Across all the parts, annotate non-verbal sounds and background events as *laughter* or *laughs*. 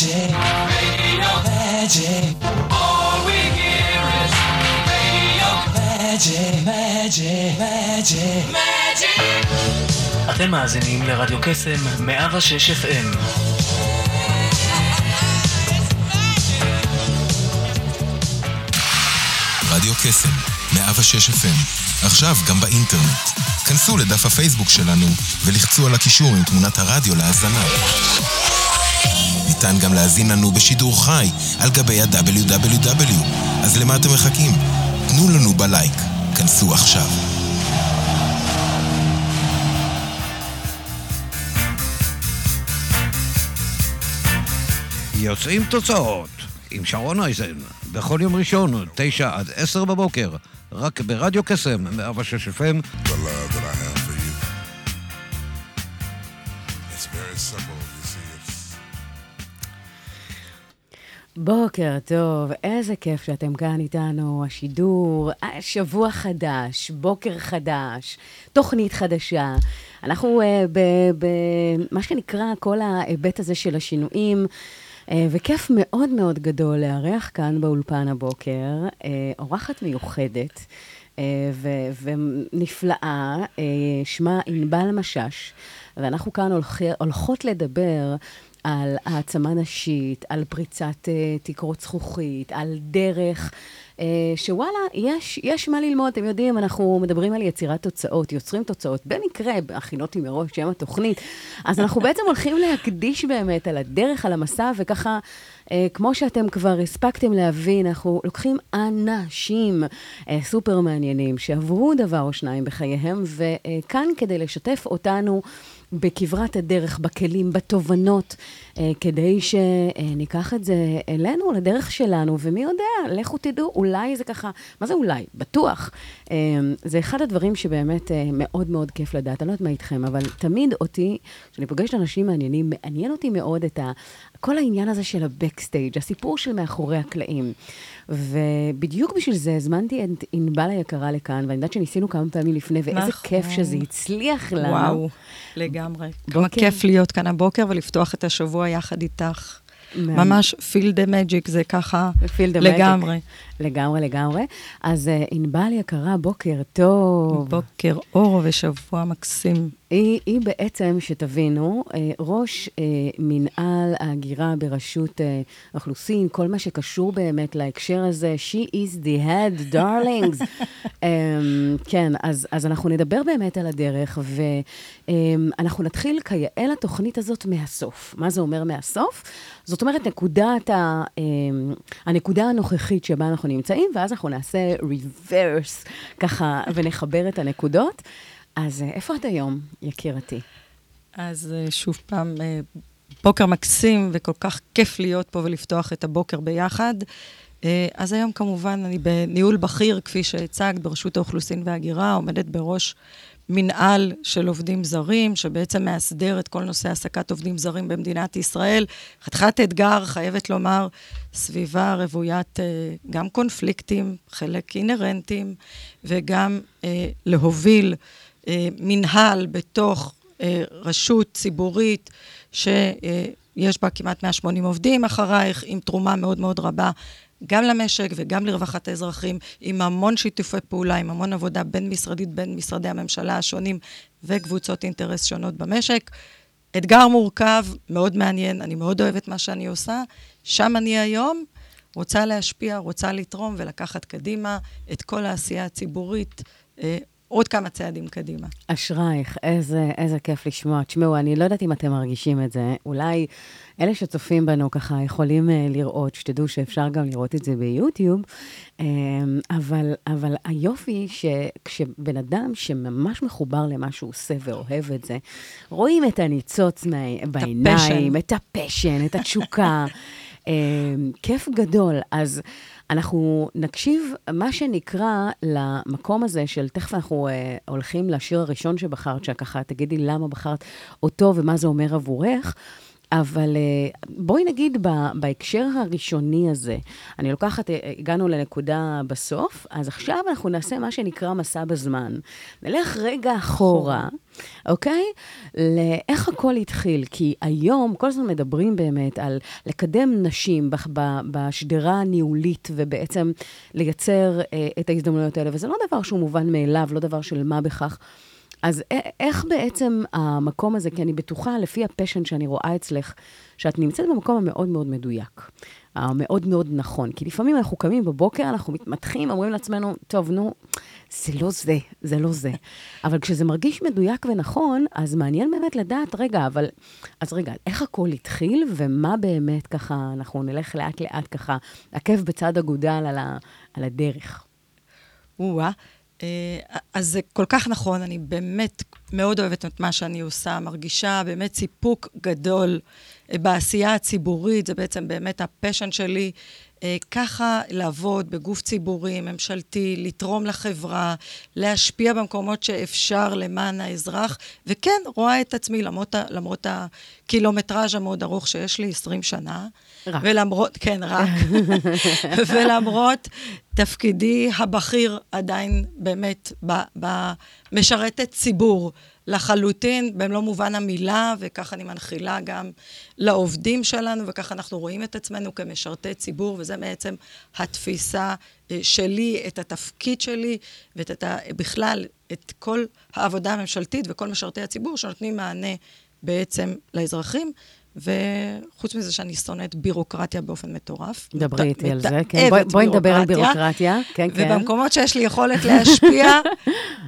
magic, radio magic. All we hear is radio magic, magic, magic, magic. אתם מאזינים לרדיו קסם 106 FM. רדיו קסם, 106 FM, עכשיו גם באינטרנט. כנסו לדף הפייסבוק שלנו ולחצו על הקישור עם תמונת הרדיו להאזנה. ניתן גם להזין לנו בשידור חי על גבי ה-WW. אז למה אתם מחכים? תנו לנו בלייק. כנסו עכשיו. יוצאים תוצאות עם שרון אייזן, בכל יום ראשון, תשע עד עשר בבוקר, רק ברדיו קסם, 106 FM. בוקר טוב, איזה כיף שאתם כאן איתנו, השידור, שבוע חדש, בוקר חדש, תוכנית חדשה. אנחנו uh, במה שנקרא כל ההיבט הזה של השינויים, uh, וכיף מאוד מאוד גדול לארח כאן באולפן הבוקר, uh, אורחת מיוחדת. ונפלאה, שמה ענבל משש, ואנחנו כאן הולכ- הולכות לדבר על העצמה נשית, על פריצת uh, תקרות זכוכית, על דרך, uh, שוואלה, יש, יש מה ללמוד. אתם יודעים, אנחנו מדברים על יצירת תוצאות, יוצרים תוצאות. במקרה, הכינותי מראש שם התוכנית. אז אנחנו בעצם הולכים להקדיש באמת על הדרך, על המסע, וככה, uh, כמו שאתם כבר הספקתם להבין, אנחנו לוקחים אנשים uh, סופר מעניינים, שעברו דבר או שניים בחייהם, וכאן כדי לשתף אותנו. בכברת הדרך, בכלים, בתובנות, כדי שניקח את זה אלינו, לדרך שלנו, ומי יודע, לכו תדעו, אולי זה ככה, מה זה אולי? בטוח. אה, זה אחד הדברים שבאמת אה, מאוד מאוד כיף לדעת, אני לא יודעת מה איתכם, אבל תמיד אותי, כשאני פוגשת אנשים מעניינים, מעניין אותי מאוד את ה... כל העניין הזה של ה backstage, הסיפור של מאחורי הקלעים. ובדיוק בשביל זה הזמנתי את ענבל היקרה לכאן, ואני יודעת שניסינו כמה פעמים לפני, ואיזה נכון. כיף שזה הצליח לנו. וואו, לגמרי. בוקר. כמה כיף להיות כאן הבוקר ולפתוח את השבוע יחד איתך. ממש, feel the magic זה ככה לגמרי. לגמרי, לגמרי. אז אה, ענבל יקרה, בוקר טוב. בוקר אור ושבוע מקסים. היא, היא בעצם, שתבינו, אה, ראש אה, מנהל ההגירה ברשות האוכלוסין, כל מה שקשור באמת להקשר הזה, She is the head, darlings. um, *laughs* כן, אז, אז אנחנו נדבר באמת על הדרך, ואנחנו נתחיל כיאה לתוכנית הזאת מהסוף. מה זה אומר מהסוף? זאת אומרת, נקודת ה, um, הנקודה הנוכחית שבה אנחנו נמצאים, ואז אנחנו נעשה reverse, ככה, ונחבר את הנקודות. אז אה, איפה את היום, יקירתי? אז אה, שוב פעם, אה, בוקר מקסים וכל כך כיף להיות פה ולפתוח את הבוקר ביחד. אז היום כמובן אני בניהול בכיר, כפי שהצגת, ברשות האוכלוסין וההגירה, עומדת בראש מנהל של עובדים זרים, שבעצם מאסדר את כל נושא העסקת עובדים זרים במדינת ישראל. חתיכת אתגר, חייבת לומר, סביבה רוויית אה, גם קונפליקטים, חלק אינהרנטיים, וגם אה, להוביל אה, מנהל בתוך רשות ציבורית, שיש בה כמעט 180 עובדים אחרייך, עם תרומה מאוד מאוד רבה גם למשק וגם לרווחת האזרחים, עם המון שיתופי פעולה, עם המון עבודה בין-משרדית, בין משרדי הממשלה השונים וקבוצות אינטרס שונות במשק. אתגר מורכב, מאוד מעניין, אני מאוד אוהבת מה שאני עושה. שם אני היום, רוצה להשפיע, רוצה לתרום ולקחת קדימה את כל העשייה הציבורית אה, עוד כמה צעדים קדימה. אשרייך, איזה, איזה כיף לשמוע. תשמעו, אני לא יודעת אם אתם מרגישים את זה. אולי אלה שצופים בנו ככה יכולים uh, לראות, שתדעו שאפשר גם לראות את זה ביוטיוב, um, אבל, אבל היופי שכשבן אדם שממש מחובר למה שהוא עושה ואוהב את זה, רואים את הניצוץ מה, בעיניים, את הפשן, את התשוקה. um, *laughs* כיף גדול. אז אנחנו נקשיב, מה שנקרא, למקום הזה של, תכף אנחנו uh, הולכים לשיר הראשון שבחרת, שככה תגידי למה בחרת אותו ומה זה אומר עבורך. אבל אה, בואי נגיד בהקשר הראשוני הזה, אני לוקחת, אה, הגענו לנקודה בסוף, אז עכשיו אנחנו נעשה מה שנקרא מסע בזמן. נלך רגע אחורה, אוקיי? לאיך הכל התחיל. כי היום כל הזמן מדברים באמת על לקדם נשים בשדרה הניהולית, ובעצם לייצר אה, את ההזדמנויות האלה, וזה לא דבר שהוא מובן מאליו, לא דבר של מה בכך. אז איך בעצם המקום הזה, כי אני בטוחה, לפי הפשן שאני רואה אצלך, שאת נמצאת במקום המאוד מאוד מדויק, המאוד מאוד נכון. כי לפעמים אנחנו קמים בבוקר, אנחנו מתמתחים, אומרים לעצמנו, טוב, נו, זה לא זה, זה לא זה. *laughs* אבל כשזה מרגיש מדויק ונכון, אז מעניין באמת לדעת, רגע, אבל, אז רגע, איך הכל התחיל, ומה באמת ככה, אנחנו נלך לאט-לאט ככה, עקב בצד אגודל על, ה, על הדרך. או-אה. אה, אז זה כל כך נכון, אני באמת מאוד אוהבת את מה שאני עושה, מרגישה באמת סיפוק גדול אה, בעשייה הציבורית, זה בעצם באמת הפשן שלי. אה, ככה לעבוד בגוף ציבורי, ממשלתי, לתרום לחברה, להשפיע במקומות שאפשר למען האזרח, וכן, רואה את עצמי, למרות, למרות הקילומטראז' המאוד ארוך שיש לי, 20 שנה. רק. ולמרות, כן, רק. *laughs* ולמרות תפקידי הבכיר עדיין באמת במשרתת ציבור לחלוטין, במלוא מובן המילה, וככה אני מנחילה גם לעובדים שלנו, וככה אנחנו רואים את עצמנו כמשרתי ציבור, וזה בעצם התפיסה אה, שלי, את התפקיד שלי, ואת ה- בכלל, את כל העבודה הממשלתית וכל משרתי הציבור שנותנים מענה בעצם לאזרחים. וחוץ מזה שאני שונאת בירוקרטיה באופן מטורף. דברי איתי על זה, כן. בואי- נדבר על בירוקרטיה. כן, כן. ובמקומות שיש לי יכולת להשפיע... *laughs*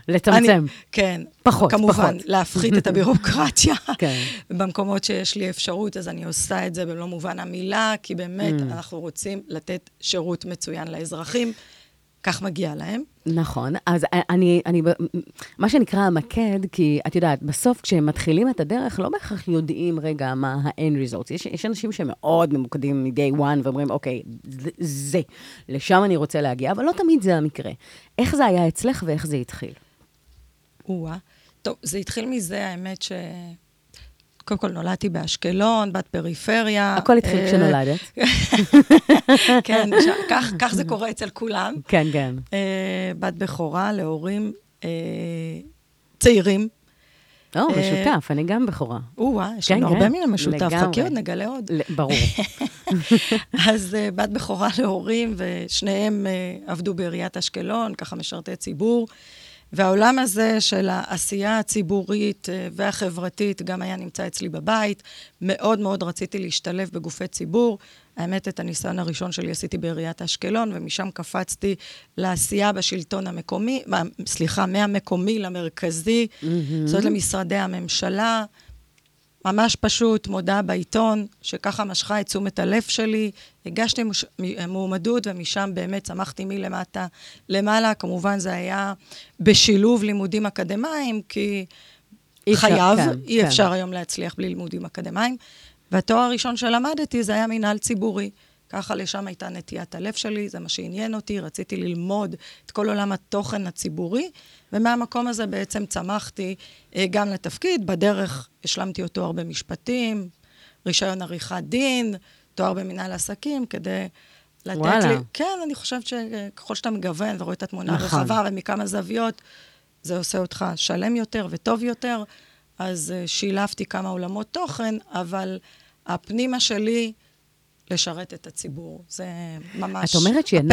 לצמצם. אני, כן. פחות, כמובן, פחות. להפחית את הבירוקרטיה. *laughs* כן. במקומות שיש לי אפשרות, אז אני עושה את זה במלוא מובן המילה, כי באמת, Mm. אנחנו רוצים לתת שירות מצוין לאזרחים. כך מגיע להם. נכון, אז אני, אני, מה שנקרא המקד, כי את יודעת, בסוף כשהם מתחילים את הדרך, לא בהכרח יודעים רגע מה ה-end results. יש, יש אנשים שמאוד ממוקדים מ-day one ואומרים, אוקיי, זה, לשם אני רוצה להגיע, אבל לא תמיד זה המקרה. איך זה היה אצלך ואיך זה התחיל? או-אה. טוב, זה התחיל מזה, האמת ש... קודם כל נולדתי באשקלון, בת פריפריה. הכל התחיל אה, כשנולדת. *laughs* כן, כך, כך זה קורה אצל כולם. כן, כן. אה, בת בכורה להורים אה, צעירים. או, משותף, אני גם בכורה. או-אה, יש כן, לנו כן, הרבה מן המשותף. לגמרי. חכי עוד, נגלה עוד. ברור. *laughs* אז בת בכורה להורים, ושניהם עבדו בעיריית אשקלון, ככה משרתי ציבור. והעולם הזה של העשייה הציבורית uh, והחברתית גם היה נמצא אצלי בבית. מאוד מאוד רציתי להשתלב בגופי ציבור. האמת, את הניסיון הראשון שלי עשיתי בעיריית אשקלון, ומשם קפצתי לעשייה בשלטון המקומי, סליחה, מהמקומי למרכזי, זאת אומרת למשרדי הממשלה. ממש פשוט, מודעה בעיתון, שככה משכה את תשומת הלב שלי. הגשתי מוש... מועמדות, ומשם באמת צמחתי מלמטה למעלה. כמובן, זה היה בשילוב לימודים אקדמיים, כי אי חייב, כן, אי כן. אפשר היום להצליח בלי לימודים אקדמיים. והתואר הראשון שלמדתי זה היה מינהל ציבורי. ככה לשם הייתה נטיית הלב שלי, זה מה שעניין אותי, רציתי ללמוד את כל עולם התוכן הציבורי, ומהמקום הזה בעצם צמחתי אה, גם לתפקיד. בדרך השלמתי עוד תואר במשפטים, רישיון עריכת דין, תואר במנהל עסקים, כדי לתת וואלה. לי... כן, אני חושבת שככל שאתה מגוון ורואה את התמונה נכון. הרחבה ומכמה זוויות, זה עושה אותך שלם יותר וטוב יותר. אז uh, שילבתי כמה עולמות תוכן, אבל הפנימה שלי, לשרת את הציבור. זה ממש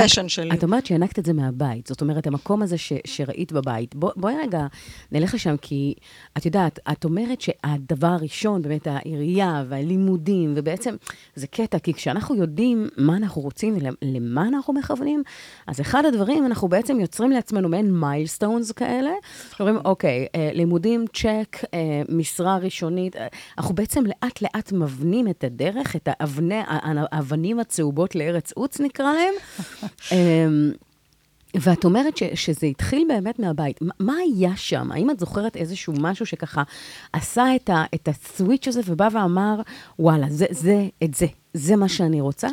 הפשן שלי. את אומרת שינקת את זה מהבית. זאת אומרת, המקום הזה ש, שראית בבית. בוא, בואי רגע נלך לשם, כי את יודעת, את אומרת שהדבר הראשון, באמת העירייה והלימודים, ובעצם זה קטע, כי כשאנחנו יודעים מה אנחנו רוצים ולמה אנחנו מכוונים, אז אחד הדברים, אנחנו בעצם יוצרים לעצמנו מעין מיילסטונס כאלה. אומרים, אוקיי, אה, לימודים, צ'ק, אה, משרה ראשונית. אה, אנחנו בעצם לאט-לאט מבנים את הדרך, את האבני, האבנים הצהובות לארץ עוץ, נקרא להם. אמ, ואת אומרת ש, שזה התחיל באמת מהבית. מה, מה היה שם? האם את זוכרת איזשהו משהו שככה עשה את, ה, את הסוויץ' הזה ובא ואמר, וואלה, זה, זה, את זה, זה מה שאני רוצה?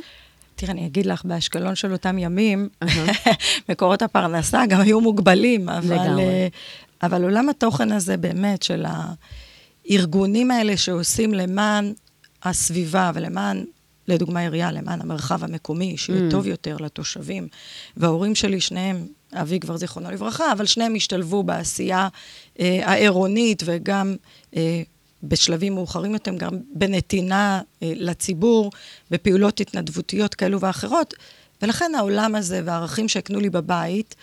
תראה, אני אגיד לך, באשקלון של אותם ימים, *laughs* מקורות הפרנסה גם היו מוגבלים, אבל. אה, אבל עולם התוכן הזה באמת, של הארגונים האלה שעושים למען הסביבה ולמען, לדוגמה עירייה, למען המרחב המקומי, שיהיה Mm. טוב יותר לתושבים. וההורים שלי, שניהם, אבי כבר זיכרונו לברכה, אבל שניהם השתלבו בעשייה אה, העירונית וגם אה, בשלבים מאוחרים יותר, גם בנתינה אה, לציבור, בפעולות התנדבותיות כאלו ואחרות. ולכן העולם הזה והערכים שהקנו לי בבית,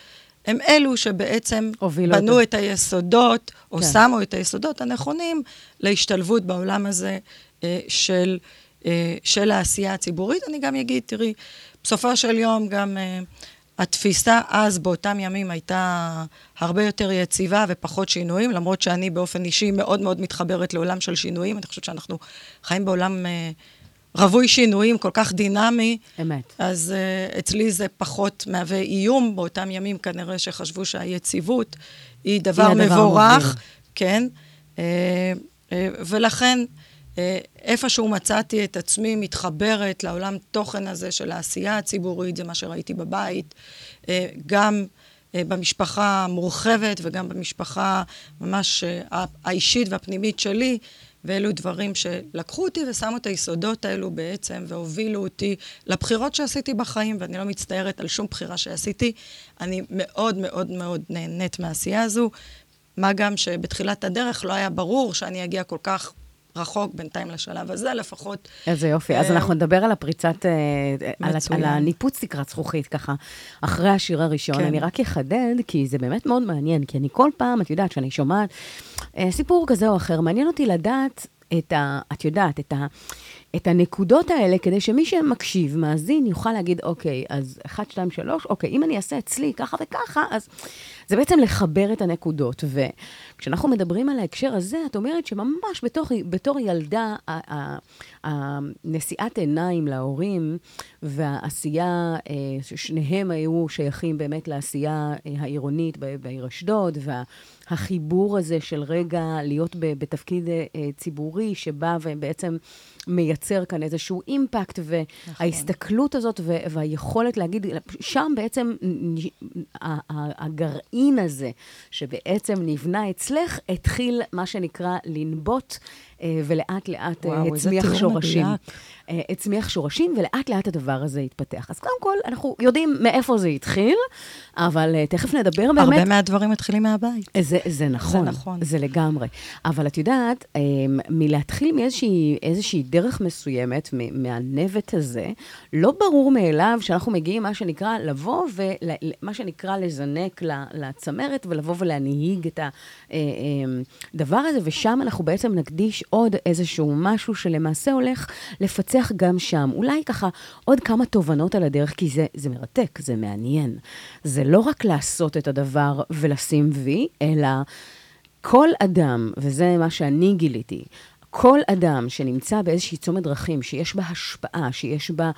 הם אלו שבעצם בנו אותו. את היסודות, או כן. שמו את היסודות הנכונים להשתלבות בעולם הזה אה, של, של העשייה הציבורית. אני גם אגיד, תראי, בסופו של יום גם אה, התפיסה אז, באותם ימים, הייתה הרבה יותר יציבה ופחות שינויים, למרות שאני באופן אישי מאוד מאוד מתחברת לעולם של שינויים. אני חושבת שאנחנו חיים בעולם אה, רווי שינויים, כל כך דינמי. אמת. אז uh, אצלי זה פחות מהווה איום, באותם ימים כנראה שחשבו שהיציבות היא דבר מבורך. כן, uh, uh, ולכן איפשהו מצאתי את עצמי מתחברת לעולם תוכן הזה של העשייה הציבורית, זה מה שראיתי בבית, uh, גם uh, במשפחה המורחבת וגם במשפחה ממש האישית והפנימית שלי. ואלו דברים שלקחו אותי ושמו את היסודות האלו בעצם, והובילו אותי לבחירות שעשיתי בחיים, ואני לא מצטערת על שום בחירה שעשיתי. אני מאוד מאוד מאוד נהנית מהעשייה הזו, מה גם שבתחילת הדרך לא היה ברור שאני אגיע כל כך רחוק בינתיים לשלב הזה, לפחות. איזה יופי. אז אה, על אנחנו נדבר על הפריצת, אה, על, ה- מצוין. על הניפוץ תקרת זכוכית ככה, אחרי השיר הראשון. כן. אני רק אחדד, כי זה באמת מאוד מעניין, כי אני כל פעם, את יודעת, שאני שומעת אה, סיפור כזה או אחר, מעניין אותי לדעת את ה... את יודעת, את ה... את הנקודות האלה, כדי שמי שמקשיב, מאזין, יוכל להגיד, אוקיי, אז 1, 2, 3, אוקיי, אם אני אעשה אצלי ככה וככה, אז זה בעצם לחבר את הנקודות. וכשאנחנו מדברים על ההקשר הזה, את אומרת שממש בתור, בתור ילדה, הנשיאת עיניים להורים והעשייה, אה, ששניהם היו שייכים באמת לעשייה אה, העירונית בעיר אשדוד, והחיבור הזה של רגע להיות בתפקיד אה, ציבורי, שבא ובעצם מייצר כאן איזשהו אימפקט, וההסתכלות הזאת והיכולת להגיד, שם בעצם הגרעין הזה, שבעצם נבנה אצלך, התחיל, מה שנקרא, לנבוט, אה, ולאט לאט אה, וואו, הצמיח שורשים. מדויק. אה, הצמיח שורשים, ולאט לאט הדבר הזה התפתח. אז קודם כל, אנחנו יודעים מאיפה זה התחיל, אבל תכף נדבר באמת... הרבה מהדברים מתחילים מהבית. זה, זה נכון, נכון. זה לגמרי. אבל את יודעת, מלהתחיל מאיזושהי איזושהי דרך מסוימת, מהנבט הזה, לא ברור מאליו שאנחנו מגיעים, מה שנקרא, לבוא ומה שנקרא לזנק לצמרת ולבוא ולהנהיג את הדבר הזה, ושם אנחנו בעצם נקדיש עוד איזשהו משהו שלמעשה הולך לפצח גם שם. אולי ככה עוד כמה תובנות על הדרך, כי זה, זה מרתק, זה מעניין. זה לא רק לעשות את הדבר ולשים וי, אלא כל אדם, וזה מה שאני גיליתי, כל אדם שנמצא באיזושהי צומת דרכים, שיש בה השפעה, שיש בה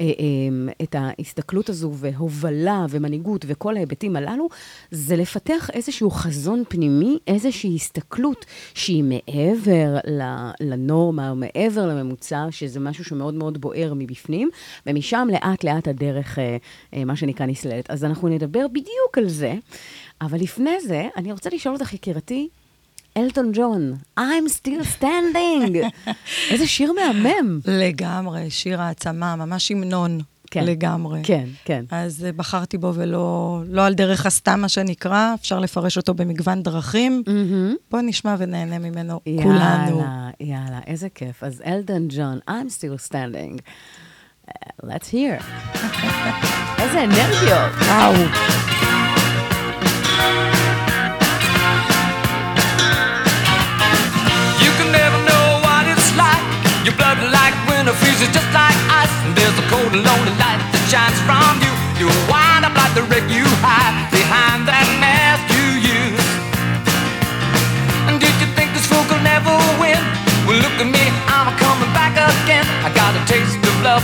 אה, אה, את ההסתכלות הזו והובלה ומנהיגות וכל ההיבטים הללו, זה לפתח איזשהו חזון פנימי, איזושהי הסתכלות שהיא מעבר לנורמה, או מעבר לממוצע, שזה משהו שמאוד מאוד בוער מבפנים, ומשם לאט לאט הדרך, אה, אה, מה שנקרא, נסללת. אז אנחנו נדבר בדיוק על זה, אבל לפני זה, אני רוצה לשאול אותך, יקירתי, אלטון ג'ון, I'm still standing. *laughs* איזה שיר מהמם. לגמרי, שיר העצמה, ממש המנון. כן. לגמרי. כן, כן. אז אה, בחרתי בו ולא לא על דרך הסתם, מה שנקרא, אפשר לפרש אותו במגוון דרכים. מהמם. בואו נשמע ונהנה ממנו כולנו. יאללה, יאללה, איזה כיף. אז אלטון ג'ון, I'm still standing. Uh, let's hear. *laughs* איזה אנרגיות. וואו.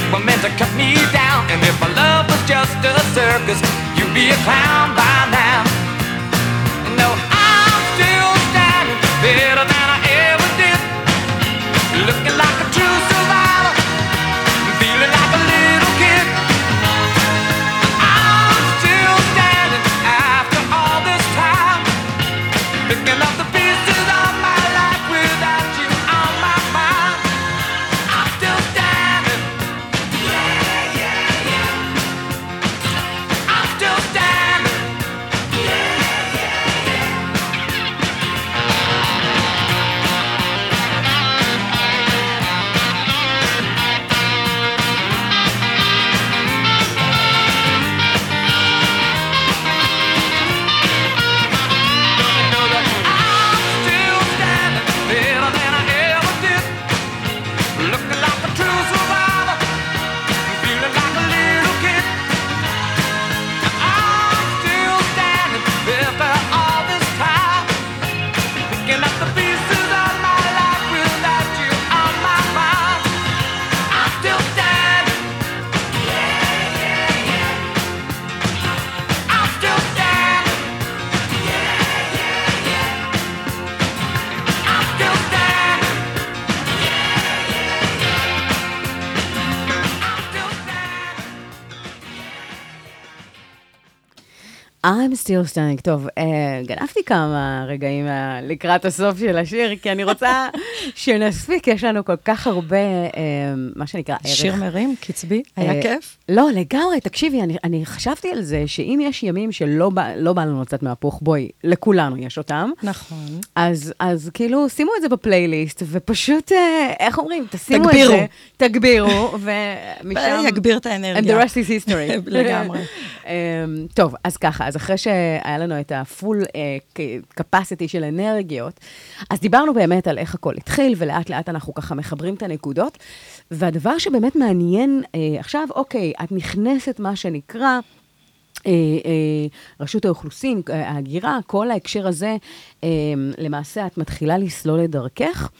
fate were meant to cut me down. And if my love was just a circus, you'd be a clown by Still standing. טוב, אה, גנבתי כמה רגעים אה, לקראת הסוף של השיר, כי אני רוצה *laughs* שנספיק, יש לנו כל כך הרבה, אה, מה שנקרא, ערך. שיר מרים, קצבי, היה אה, כיף. לא, לגמרי, תקשיבי, אני, אני חשבתי על זה שאם יש ימים שלא בא, לא בא לנו לצאת מהפוך, בואי, לכולנו יש אותם. נכון. אז, אז כאילו, שימו את זה בפלייליסט, ופשוט, איך אומרים, תשימו תגבירו. את זה, תגבירו, *laughs* ומשם... *laughs* יגביר את And האנרגיה. the rest is history. לגמרי. um, טוב, אז ככה, אז אחרי שהיה לנו את הפול capacity של אנרגיות, אז דיברנו באמת על איך הכל התחיל, ולאט לאט אנחנו ככה מחברים את הנקודות. והדבר שבאמת מעניין uh, עכשיו, אוקיי, את נכנסת, מה שנקרא, אה, רשות האוכלוסין, ההגירה, כל ההקשר הזה, למעשה את מתחילה לסלול את דרכך.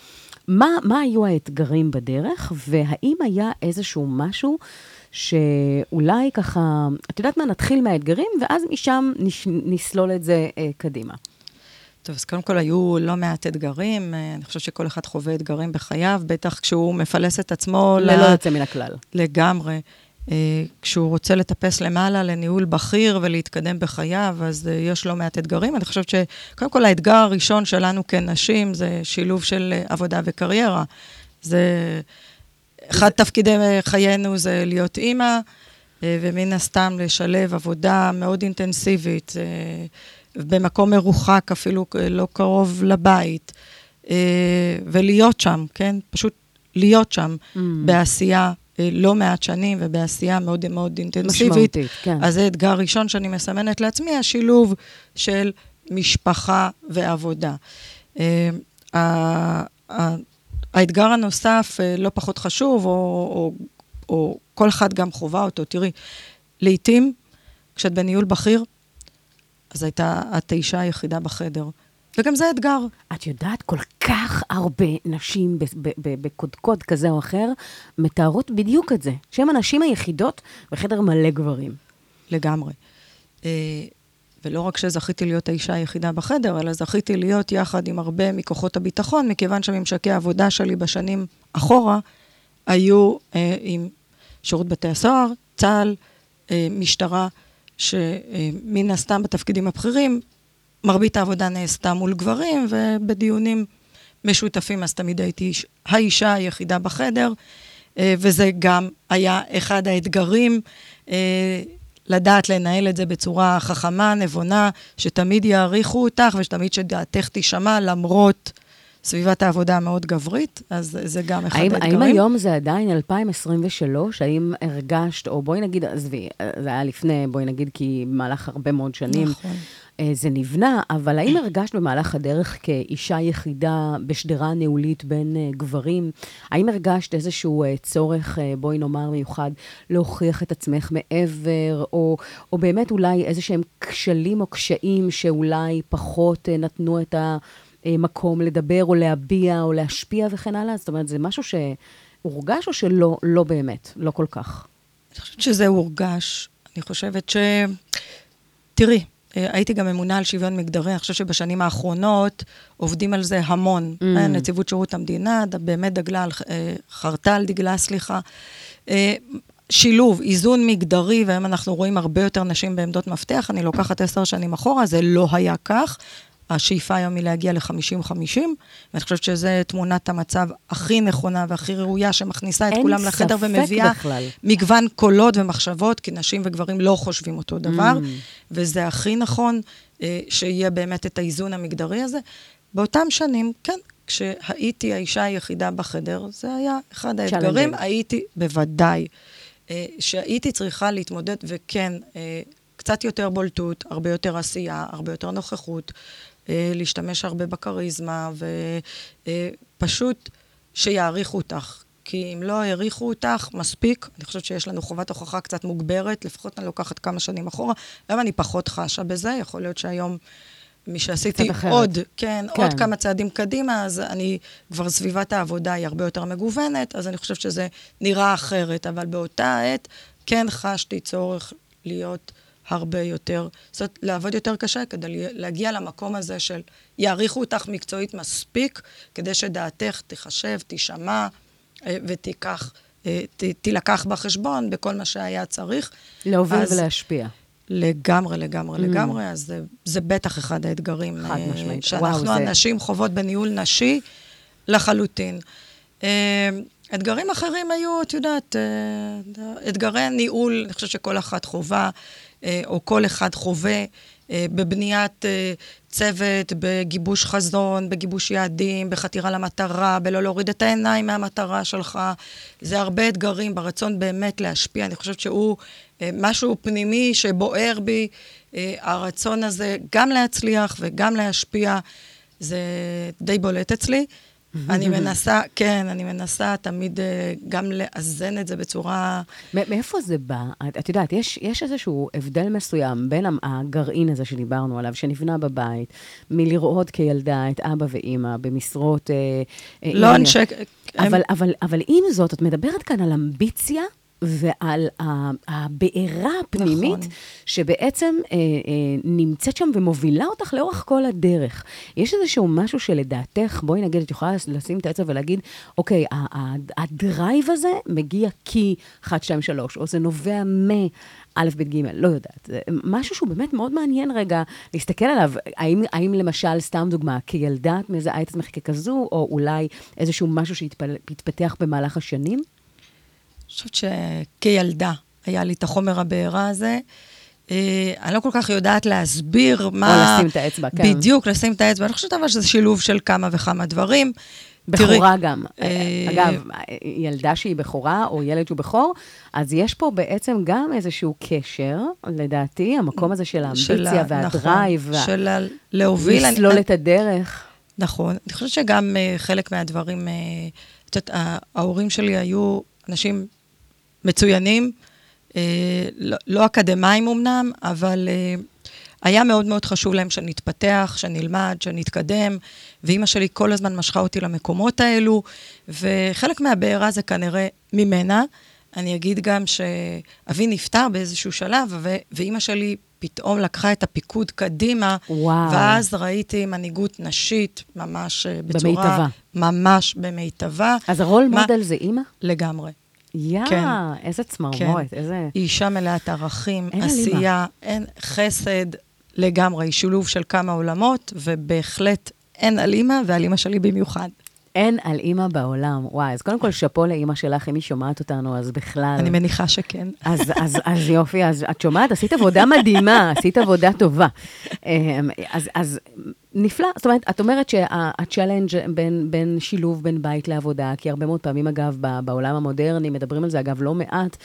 מה, מה היו האתגרים בדרך, והאם היה איזשהו משהו שאולי ככה, את יודעת מה, נתחיל מהאתגרים, ואז משם נש, נסלול את זה אה, קדימה. טוב, אז קודם כל היו לא מעט אתגרים, אה, אני חושבת שכל אחד חווה אתגרים בחייו, בטח כשהוא מפלס את עצמו ל- ללא יוצא מן הכלל. לגמרי. אה, כשהוא רוצה לטפס למעלה לניהול בכיר ולהתקדם בחייו, אז אה, יש לא מעט אתגרים. אני חושבת שקודם כל האתגר הראשון שלנו כנשים זה שילוב של עבודה וקריירה. זה... אחד תפקידי חיינו זה להיות אימא, אה, ומן הסתם לשלב עבודה מאוד אינטנסיבית, אה, במקום מרוחק, אפילו לא קרוב לבית, אה, ולהיות שם, כן? פשוט להיות שם Mm. בעשייה לא מעט שנים ובעשייה מאוד מאוד אינטנסיבית. משמעותית, כן. אז זה אתגר ראשון שאני מסמנת לעצמי, השילוב של משפחה ועבודה. אה, האתגר הנוסף, אה, לא פחות חשוב, או, או, או כל אחד גם חווה אותו, תראי, לעתים, כשאת בניהול בכיר, אז הייתה את האישה היחידה בחדר. וגם זה אתגר. את יודעת, כל כך הרבה נשים בקודקוד כזה או אחר, מתארות בדיוק את זה, שהן הנשים היחידות בחדר מלא גברים. לגמרי. אה, ולא רק שזכיתי להיות האישה היחידה בחדר, אלא זכיתי להיות יחד עם הרבה מכוחות הביטחון, מכיוון שממשקי העבודה שלי בשנים אחורה היו אה, עם שירות בתי הסוהר, צה"ל, אה, משטרה, שמן הסתם בתפקידים הבכירים, מרבית העבודה נעשתה מול גברים, ובדיונים משותפים, אז תמיד הייתי איש- האישה היחידה בחדר, אה, וזה גם היה אחד האתגרים, אה, לדעת לנהל את זה בצורה חכמה, נבונה, שתמיד יעריכו אותך ושתמיד שדעתך תישמע, למרות סביבת העבודה המאוד גברית, אז זה גם אחד האתגרים. האם היום זה עדיין 2023? האם הרגשת, או בואי נגיד, עזבי, זה היה לפני, בואי נגיד, כי במהלך הרבה מאוד שנים נכון. אה, זה נבנה, אבל האם הרגשת במהלך הדרך כאישה יחידה בשדרה ניהולית בין אה, גברים, האם הרגשת איזשהו אה, צורך, בואי נאמר מיוחד, להוכיח את עצמך מעבר, או, או באמת אולי איזה שהם כשלים או קשיים שאולי פחות נתנו את המקום לדבר או להביע או להשפיע וכן הלאה? זאת אומרת, זה משהו ש... הורגש או שלא לא באמת? לא כל כך. אני חושבת שזה הורגש. אני חושבת ש... תראי, הייתי גם ממונה על שוויון מגדרי, אני חושבת שבשנים האחרונות עובדים על זה המון. Mm. אה, נציבות שירות המדינה באמת דגלה, אה, חרתה על דגלה, סליחה. אה, שילוב, איזון מגדרי, והיום אנחנו רואים הרבה יותר נשים בעמדות מפתח. אני לוקחת עשר שנים אחורה, זה לא היה כך. השאיפה היום היא להגיע ל-50-50, ואני חושבת שזו תמונת המצב הכי נכונה והכי ראויה, שמכניסה את כולם לחדר ומביאה בכלל. מגוון קולות ומחשבות, כי נשים וגברים לא חושבים אותו דבר, Mm. וזה הכי נכון אה, שיהיה באמת את האיזון המגדרי הזה. באותם שנים, כן, כשהייתי האישה היחידה בחדר, זה היה אחד האתגרים. הייתי, בוודאי, אה, שהייתי צריכה להתמודד, וכן, אה, קצת יותר בולטות, הרבה יותר עשייה, הרבה יותר נוכחות, להשתמש הרבה בכריזמה, ופשוט שיעריכו אותך. כי אם לא העריכו אותך מספיק, אני חושבת שיש לנו חובת הוכחה קצת מוגברת, לפחות אני לוקחת כמה שנים אחורה. היום אני פחות חשה בזה, יכול להיות שהיום, משעשיתי. עוד, כן, כן. עוד כמה צעדים קדימה, אז אני, כבר סביבת העבודה היא הרבה יותר מגוונת, אז אני חושבת שזה נראה אחרת, אבל באותה עת כן חשתי צורך להיות הרבה יותר, זאת אומרת, לעבוד יותר קשה כדי לה- להגיע למקום הזה של יעריכו אותך מקצועית מספיק, כדי שדעתך תיחשב, תישמע אה, ותיקח, אה, ת- תילקח בחשבון בכל מה שהיה צריך. להוביל אז- ולהשפיע. לגמרי, לגמרי, mm. לגמרי, אז זה, זה בטח אחד האתגרים. חד אה, משמעית. שאנחנו וואו, זה- הנשים חוות בניהול נשי לחלוטין. אתגרים אחרים היו, את יודעת, אתגרי ניהול, אני חושבת שכל אחת חובה, או כל אחד חווה, אה, בבניית אה, צוות, בגיבוש חזון, בגיבוש יעדים, בחתירה למטרה, בלא להוריד את העיניים מהמטרה שלך. זה הרבה אתגרים ברצון באמת להשפיע. אני חושבת שהוא אה, משהו פנימי שבוער בי, אה, הרצון הזה גם להצליח וגם להשפיע, זה די בולט אצלי. אני מנסה, כן, אני מנסה תמיד אה, גם לאזן את זה בצורה... מאיפה זה בא? את, את יודעת, יש, יש איזשהו הבדל מסוים בין הגרעין הזה שדיברנו עליו, שנבנה בבית, מלראות כילדה את אבא ואימא במשרות... אה, אה, לא. אנשי... הם- אבל, אבל, אבל עם זאת, את מדברת כאן על אמביציה ועל הבעירה הפנימית, נכון. שבעצם אה, אה, נמצאת שם ומובילה אותך לאורך כל הדרך. יש איזשהו משהו שלדעתך, בואי נגיד, את יכולה לשים את האצבע ולהגיד, אוקיי, הדרייב הזה מגיע כי 1, 2, 3, או זה נובע מ... א', ב', ג', לא יודעת. זה משהו שהוא באמת מאוד מעניין רגע להסתכל עליו. האם, האם למשל, סתם דוגמה, כילדה את מזהה את עצמך ככזו, או אולי איזשהו משהו שהתפתח במהלך השנים? אני חושבת שכילדה היה לי את החומר הבעירה הזה. אה, אני לא כל כך יודעת להסביר מה... לשים את האצבע, כן. בדיוק, לשים את האצבע. אני חושבת אבל שזה שילוב של כמה וכמה דברים. בכורה תראי, גם. אה, אגב, ילדה שהיא בכורה, או ילד שהוא בכור, אז יש פה בעצם גם איזשהו קשר, לדעתי, המקום הזה של האמביציה ה- והדרייב, נכון, של ה- להוביל. אני- לסלול את הדרך. נכון. אני חושבת שגם uh, חלק מהדברים, uh, את יודעת, ההורים שלי היו אנשים מצוינים, uh, לא, לא אקדמאים אמנם, אבל uh, היה מאוד מאוד חשוב להם שנתפתח, שנלמד, שנתקדם, ואימא שלי כל הזמן משכה אותי למקומות האלו, וחלק מהבעירה זה כנראה ממנה. אני אגיד גם שאבי נפטר באיזשהו שלב, ו- ואימא שלי פתאום לקחה את הפיקוד קדימה, וואו. ואז ראיתי מנהיגות נשית ממש אה, בצורה... במיטבה. ממש במיטבה. אז הרול מה- מודל זה אימא? לגמרי. יא, כן. איזה צמרמורת, איזה... היא אישה מלאת ערכים, אין. עשייה, אין חסד לגמרי, שילוב של כמה עולמות, ובהחלט אין על אימא, ועל אימא שלי במיוחד. אין על אימא בעולם. וואי, אז קודם כל, שאפו לאימא שלך, אם היא שומעת אותנו, אז בכלל... אני מניחה שכן. אז, אז, אז יופי, אז את שומעת? עשית עבודה מדהימה, עשית עבודה טובה. אמ, אז, אז נפלא. זאת אומרת, את אומרת שה challenge בין, בין שילוב בין בית לעבודה, כי הרבה מאוד פעמים, אגב, בעולם המודרני, מדברים על זה, אגב, לא מעט,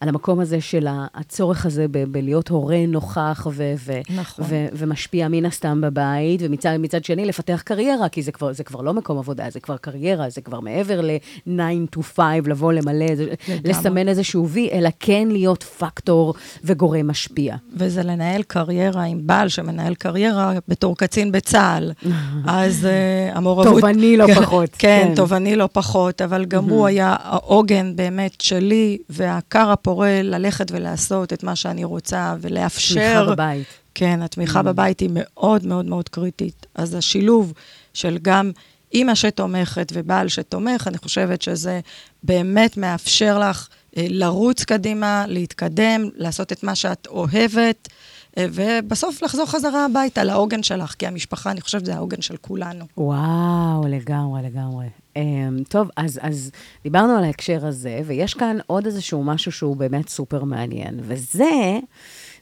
על המקום הזה של הצורך הזה ב- בלהיות הורה נוכח ו- ו- נכון. ו- ומשפיע מן הסתם בבית, ומצד מצד שני, לפתח קריירה, כי זה כבר, זה כבר לא מקום עבודה, זה כבר קריירה, זה כבר מעבר ל-9 to 5, לבוא למלא, לגמרי. לסמן איזשהו וי, אלא כן להיות פקטור וגורם משפיע. וזה לנהל קריירה עם בעל שמנהל קריירה בתור קצין בצה"ל. צה"ל. אז uh, המעורבות... תובעני לא כן, פחות, כן, כן. תובעני לא פחות, אבל גם הוא היה העוגן באמת שלי, והכר הפורה ללכת ולעשות את מה שאני רוצה, ולאפשר... תמיכה בבית. כן, התמיכה בבית היא מאוד מאוד מאוד קריטית. אז השילוב של גם אימא שתומכת ובעל שתומך, אני חושבת שזה באמת מאפשר לך אה, לרוץ קדימה, להתקדם, לעשות את מה שאת אוהבת, ובסוף לחזור חזרה הביתה לעוגן שלך, כי המשפחה, אני חושבת, זה העוגן של כולנו. וואו, לגמרי, לגמרי. אמ, טוב, אז, אז דיברנו על ההקשר הזה, ויש כאן עוד איזשהו משהו שהוא באמת סופר מעניין, וזה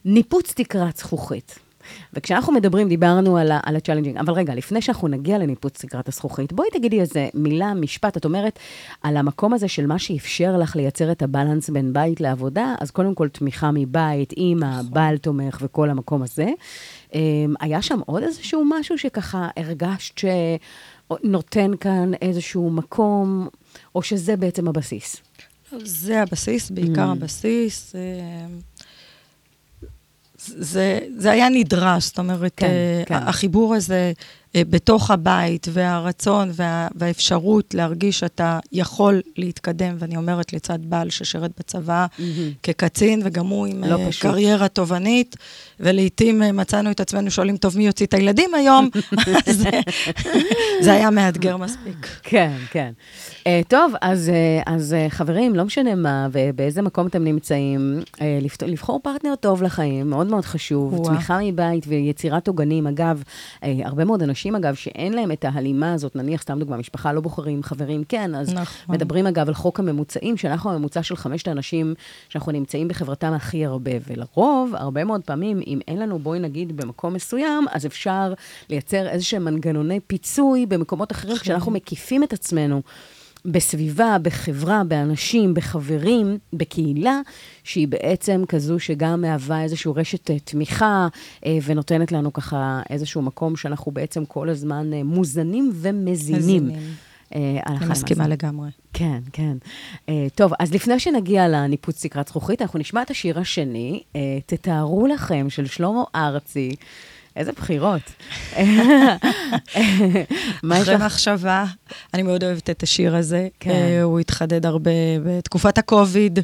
ניפוץ תקרת זכוכית. וכשאנחנו מדברים, דיברנו על, ה- על ה challenging, אבל רגע, לפני שאנחנו נגיע לניפוץ תקרת הזכוכית, בואי תגידי איזה מילה, משפט, את אומרת, על המקום הזה של מה שאפשר לך לייצר את הבלנס בין בית לעבודה, אז קודם כל תמיכה מבית, אימא, בעל תומך וכל המקום הזה. Um, היה שם עוד איזשהו משהו שככה הרגשת שנותן כאן איזשהו מקום, או שזה בעצם הבסיס? זה הבסיס, בעיקר Mm. הבסיס. זה, זה היה נדרש, זאת אומרת, כן, אה, כן. החיבור הזה בתוך הבית, והרצון וה, והאפשרות להרגיש שאתה יכול להתקדם, ואני אומרת לצד בעל ששירת בצבא כקצין, וגם הוא עם לא אה, פשוט. קריירה תובענית, ולעיתים אה, מצאנו את עצמנו שואלים, טוב, מי יוציא את הילדים היום? *laughs* זה, זה היה מאתגר מספיק. כן, כן. Uh, טוב, אז, uh, אז uh, חברים, לא משנה מה ובאיזה מקום אתם נמצאים, uh, לפת... לבחור פרטנר טוב לחיים, מאוד מאוד חשוב. וואה. תמיכה מבית ויצירת עוגנים. אגב, uh, הרבה מאוד אנשים, אגב, שאין להם את ההלימה הזאת, נניח, סתם דוגמה, משפחה לא בוחרים, חברים כן, אז נכון. מדברים אגב על חוק הממוצעים, שאנחנו הממוצע של חמשת האנשים שאנחנו נמצאים בחברתם הכי הרבה, ולרוב, הרבה מאוד פעמים, אם אין לנו, בואי נגיד, במקום מסוים, אז אפשר לייצר איזה שהם מנגנוני פיצוי במקומות אחרים, כשאנחנו מקיפים את עצמנו. בסביבה, בחברה, באנשים, בחברים, בקהילה, שהיא בעצם כזו שגם מהווה איזושהי רשת אה, תמיכה, אה, ונותנת לנו ככה איזשהו מקום שאנחנו בעצם כל הזמן אה, מוזנים ומזינים. מזינים. אני מסכימה. לגמרי. כן, כן. Uh, טוב, אז לפני שנגיע לניפוץ תקרת זכוכית, אנחנו נשמע את השיר השני, uh, תתארו לכם, של שלמה ארצי. איזה בחירות. מה יש אחרי לך? מחשבה, אני מאוד אוהבת את השיר הזה. כן. אה, הוא התחדד הרבה בתקופת הקוביד,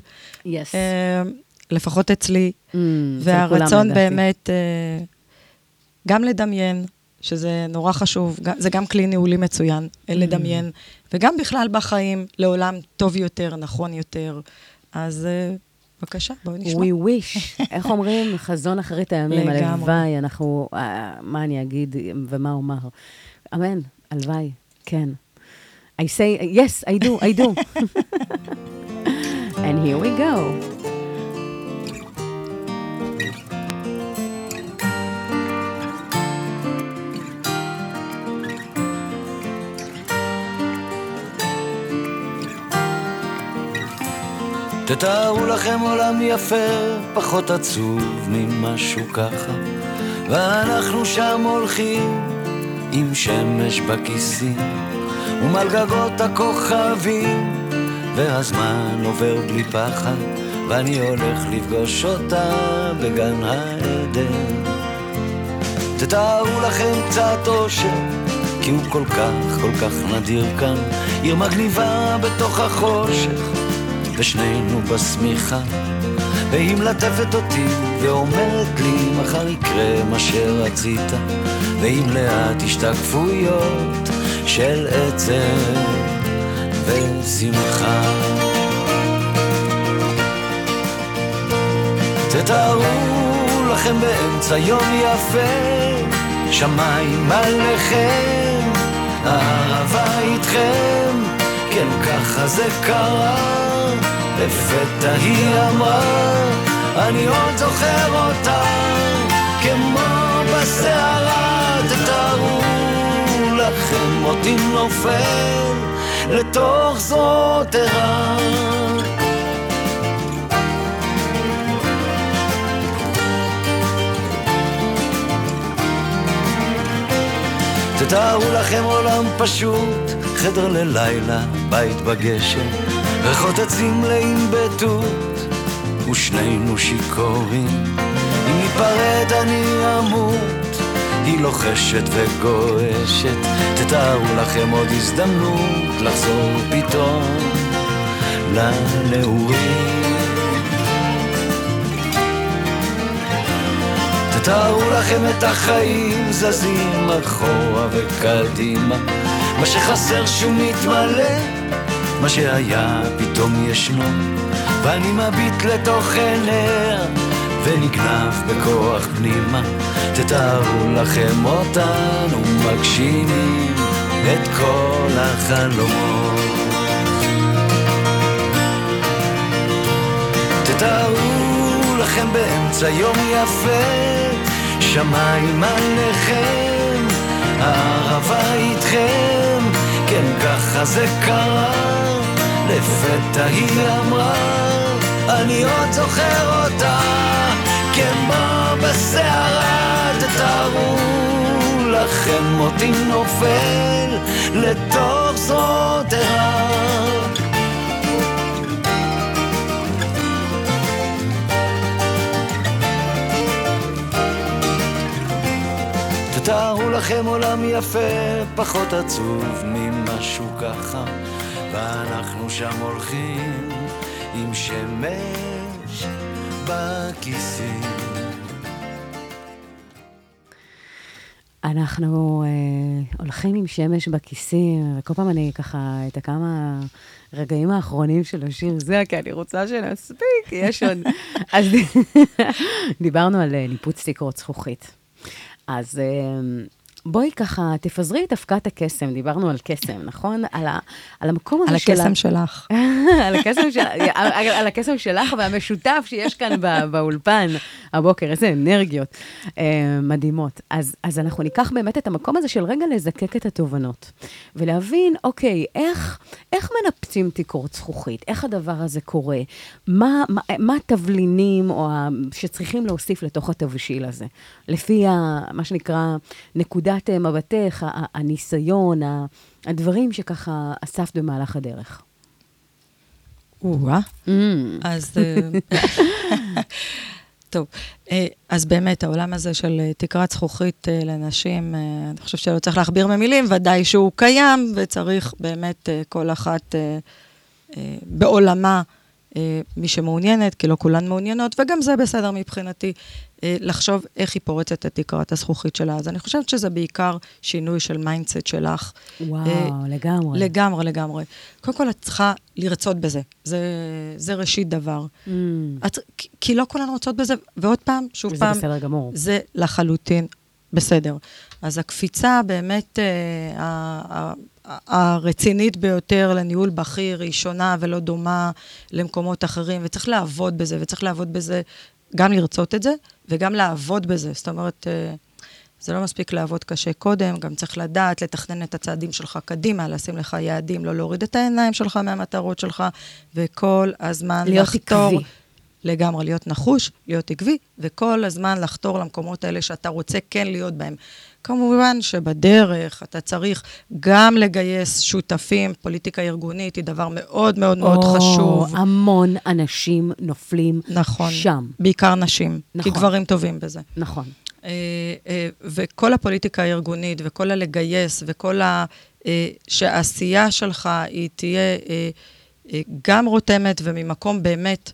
יס. אה, לפחות אצלי. Mm, והרצון. באמת אה, גם לדמיין, שזה נורא חשוב, זה גם כלי ניהולי מצוין, אה, לדמיין, וגם בכלל בחיים, לעולם טוב יותר, נכון יותר. אז בבקשה, בואי נשמע. We wish. *laughs* איך אומרים? חזון אחרית הימים. הלוואי, אנחנו, אה, מה אני אגיד ומה אומר. אמן, הלוואי, כן. I say, yes, I do, I do. *laughs* And here we go. תתארו לכם עולם יפה, פחות עצוב ממשהו ככה, ואנחנו שם הולכים עם שמש בכיסים, ומעל גגות הכוכבים, והזמן עובר בלי פחד, ואני הולך לפגוש אותה בגן העדן. תתארו לכם קצת אושר, כי הוא כל כך, כל כך נדיר כאן, עיר מגניבה בתוך החושך, ושנינו בשמיכה, והיא מלטפת אותי ואומרת לי, מחר יקרה מה שרצית, ועם לאט השתקפויות של עצב ושמחה. תתארו לכם באמצע יום יפה, שמיים עליכם, אהבה איתכם, כן ככה זה קרה, לפתע היא אמרה, אני עוד זוכר אותה, כמו בסערה, תתארו לכם אותי נופל לתוך זרועות ערה. תתארו לכם עולם פשוט, חדר ללילה, בית בגשם, מלאים בתות, ושנינו שיכורים. אם ניפרד אני אמות, היא לוחשת וגועשת, תתארו לכם עוד הזדמנות לחזור פתאום לנעורים. תתארו לכם את החיים זזים אחורה וקדימה, מה שחסר שהוא מתמלא, מה שהיה פתאום ישנו, ואני מביט לתוך עיניה ונגנב בכוח פנימה. תתארו לכם אותנו מגשימים את כל החלומות. תתארו לכם באמצע יום יפה, שמיים עליכם, הערבה איתכם, כן ככה זה קרה, לפתע היא אמרה, אני עוד זוכר אותה, כמו בסערה, תתארו לכם אותי נופל לתוך זרועותיה. תתארו לכם עולם יפה, פחות עצוב ממשהו ככה, ואנחנו שם הולכים עם שמש בכיסים. אנחנו אה, הולכים עם שמש בכיסים, וכל פעם אני ככה, את הכמה רגעים האחרונים של השיר זה, כי אני רוצה שנספיק, יש עוד. *laughs* אז דיברנו על אה, ניפוץ תקרות זכוכית. אז אה, בואי ככה, תפזרי את אבקת הקסם, דיברנו על קסם, נכון? על, ה, על המקום הזה על של... הקסם שלך. *laughs* על הקסם של- על- על הקסם שלך והמשותף שיש כאן בא- באולפן הבוקר, איזה אנרגיות אה, מדהימות. אז, אז אנחנו ניקח באמת את המקום הזה של רגע לזקק את התובנות, ולהבין, אוקיי, איך, איך מנפצים תקרות זכוכית? איך הדבר הזה קורה? מה, מה, מה התבלינים או ה, שצריכים להוסיף לתוך התבשיל הזה? לפי ה, מה שנקרא נקודת אה, מבטך, הניסיון, הדברים שככה אספת במהלך הדרך. או-אה. אז... אה, *laughs* טוב, אה, אז באמת, העולם הזה של תקרת זכוכית לנשים, אני חושבת שלא צריך להכביר במילים, ודאי שהוא קיים, וצריך באמת כל אחת בעולמה, מי שמעוניינת, כי לא כולן מעוניינות, וגם זה בסדר מבחינתי, אה, לחשוב איך היא פורצת את תקרת הזכוכית שלה. אז אני חושבת שזה בעיקר שינוי של mindset שלך. וואו, אה, לגמרי. לגמרי, לגמרי. קודם כל, את צריכה לרצות בזה. זה, זה ראשית דבר. ממ, את, כי- לא כולן רוצות בזה, ועוד פעם, שוב וזה פעם, בסדר גמור. זה לחלוטין בסדר. אז הקפיצה באמת אה, ה- ה- הרצינית ביותר לניהול בכיר היא שונה ולא דומה למקומות אחרים, וצריך לעבוד בזה, וצריך לעבוד בזה, גם לרצות את זה, וגם לעבוד בזה. זאת אומרת, אה, זה לא מספיק לעבוד קשה קודם, גם צריך לדעת, לתכנן את הצעדים שלך קדימה, לשים לך יעדים, לא להוריד את העיניים שלך מהמטרות שלך, וכל הזמן להיות לחתור. עקבי. לגמרי, להיות נחוש, להיות עקבי, וכל הזמן לחתור למקומות האלה שאתה רוצה כן להיות בהם. כמובן שבדרך אתה צריך גם לגייס שותפים, פוליטיקה ארגונית היא דבר מאוד מאוד מאוד או, חשוב. המון אנשים נופלים נכון. שם. בעיקר נשים, נכון. כי גברים טובים בזה. נכון. אה, אה, וכל הפוליטיקה הארגונית, וכל הלגייס, וכל ה... אה, שהעשייה שלך היא תהיה גם רותמת וממקום באמת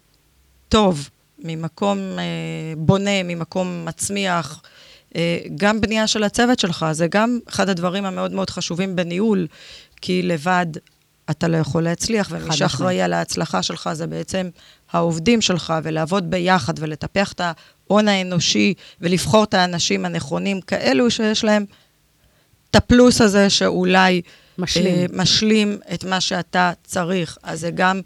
טוב, ממקום אה, בונה, ממקום מצמיח, אה, גם בנייה של הצוות שלך, זה גם אחד הדברים המאוד מאוד חשובים בניהול, כי לבד אתה לא יכול להצליח, ומי. שאחראי על ההצלחה שלך זה בעצם העובדים שלך, ולעבוד ביחד ולטפח את ההון האנושי ולבחור את האנשים הנכונים, כאלו שיש להם את הפלוס הזה שאולי... משלים. אה, משלים את מה שאתה צריך. אז זה גם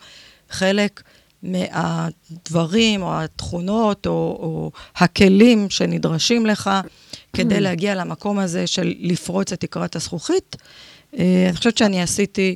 חלק מהדברים או התכונות או, או הכלים שנדרשים לך כדי להגיע למקום הזה של לפרוץ את תקרת הזכוכית. אה, אני חושבת שאני עשיתי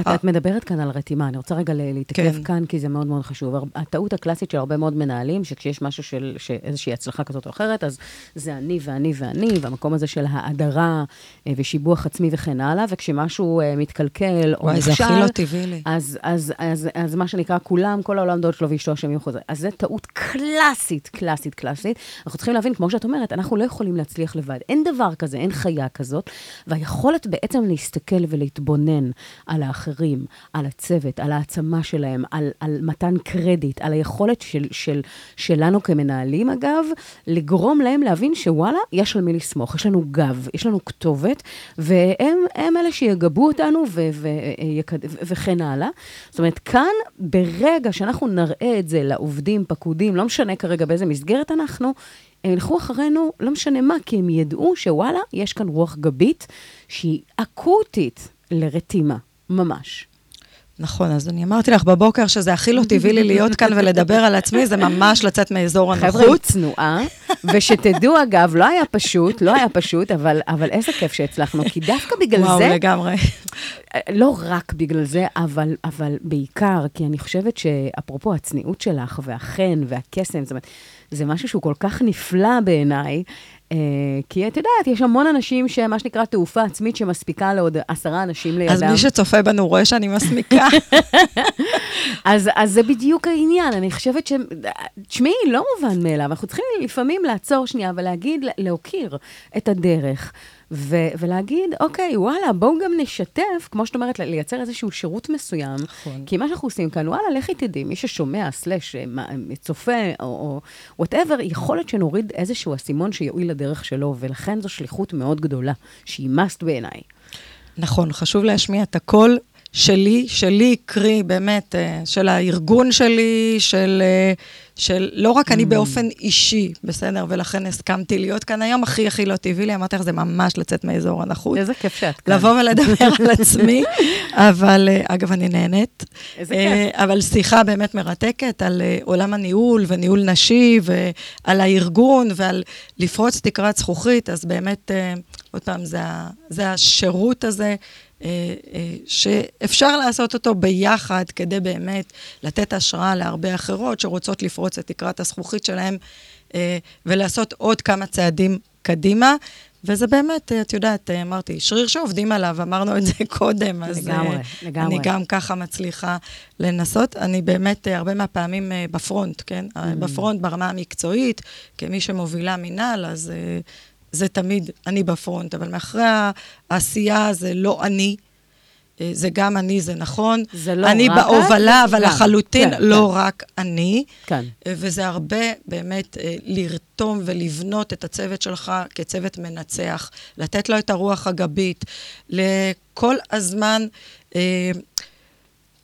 את, את מדברת כאן על רתימה, אני רוצה רגע להתעכב כן. כאן, כי זה מאוד מאוד חשוב. הטעות הקלאסית של הרבה מאוד מנהלים, שכשיש משהו של איזושהי הצלחה כזאת או אחרת, אז זה אני ואני ואני, והמקום הזה של האדרה אה, ושיבוח עצמי וכן הלאה, וכשמשהו אה, מתקלקל או וואי, זה נכשל, הכי לא טבעי לי. אז, אז, אז, אז מה שנקרא, כולם, כל העולם דוד שלו ואשתו השם יחוזר. אז זו טעות קלאסית, קלאסית, קלאסית. אנחנו צריכים להבין, כמו שאת אומרת, אנחנו לא יכולים להצליח לבד. אין דבר כזה, אין חיה כזאת. והיכולת בעצם להסתכל ולהתבונן על האחרים, על הצוות, על העצמה שלהם, על, על מתן קרדיט, על היכולת של, של, שלנו כמנהלים, אגב, לגרום להם להבין שוואלה, יש על מי לסמוך, יש לנו גב, יש לנו כתובת, והם הם אלה שיגבו אותנו ו, ו, יקד- ו, וכן הלאה. זאת אומרת, כאן, ברגע שאנחנו נראה את זה לעובדים, פקודים, לא משנה כרגע באיזה מסגרת אנחנו, הם ילכו אחרינו, לא משנה מה, כי הם ידעו שוואלה, יש כאן רוח גבית שהיא אקוטית לרתימה, ממש. נכון, אז אני אמרתי לך בבוקר שזה הכי לא טבעי לי להיות כאן ולדבר על עצמי, זה ממש לצאת מאזור חבר'ה, הנוחות. צנועה, ושתדעו, אגב, לא היה פשוט, לא היה פשוט, אבל, אבל איזה כיף שהצלחנו, כי דווקא בגלל וואו, זה, לגמרי. לא רק בגלל זה, אבל, אבל בעיקר, כי אני חושבת שאפרופו הצניעות שלך, והחן, והקסם, זאת אומרת, זה משהו שהוא כל כך נפלא בעיניי, כי את יודעת, יש המון אנשים שמה שנקרא תעופה עצמית שמספיקה לעוד עשרה אנשים לידם. אז מי שצופה בנו רואה שאני מסמיקה. *laughs* אז, אז זה בדיוק העניין, אני חושבת ש... תשמעי, לא מובן מאליו, אנחנו צריכים לפעמים לעצור שנייה ולהגיד, להוקיר את הדרך, ו- ולהגיד, אוקיי, וואלה, בואו גם נשתף, כמו שאת אומרת, לייצר איזשהו שירות מסוים. נכון. כי מה שאנחנו עושים כאן, וואלה, לכי תדעי, מי ששומע, סלאש, אה, מה- צופה, או whatever, יכול להיות שנוריד איזשהו אסימון שיועיל לדרך שלו, ולכן זו שליחות מאוד גדולה, שהיא must בעיניי. נכון, חשוב להשמיע את הקול שלי, שלי, קרי באמת, אה, של הארגון שלי, של, אה, של לא רק ממ. אני באופן אישי, בסדר? ולכן הסכמתי להיות כאן היום, הכי הכי לא טבעי לי, אמרתי לך, זה ממש לצאת מאזור הנוחות. איזה כיף שאת כאן. לבוא ולדבר על עצמי, *laughs* אבל אה, אגב, אני נהנית. איזה אה, אבל שיחה באמת מרתקת על אה, עולם הניהול וניהול נשי ועל הארגון ועל לפרוץ תקרת זכוכית, אז באמת, עוד פעם, זה השירות הזה. אה, אה, שאפשר לעשות אותו ביחד כדי באמת לתת השראה להרבה אחרות שרוצות לפרוץ את תקרת הזכוכית שלהם אה, ולעשות עוד כמה צעדים קדימה. וזה באמת, את יודעת, אמרתי, שריר שעובדים עליו, אמרנו את זה *laughs* קודם, אז לגמרי, לגמרי. אני גם ככה מצליחה לנסות. אני באמת, הרבה מהפעמים בפרונט, כן? Mm. בפרונט ברמה המקצועית, כמי שמובילה מינהל, אז זה תמיד אני בפרונט, אבל מאחורי העשייה זה לא אני. אה, זה גם אני, זה נכון. זה לא אני רק את, בהובלה, אבל גם. לחלוטין כן, לא כן. רק אני. כן. אה, וזה הרבה באמת אה, לרתום ולבנות את הצוות שלך כצוות מנצח, לתת לו את הרוח הגבית, לכל הזמן אה,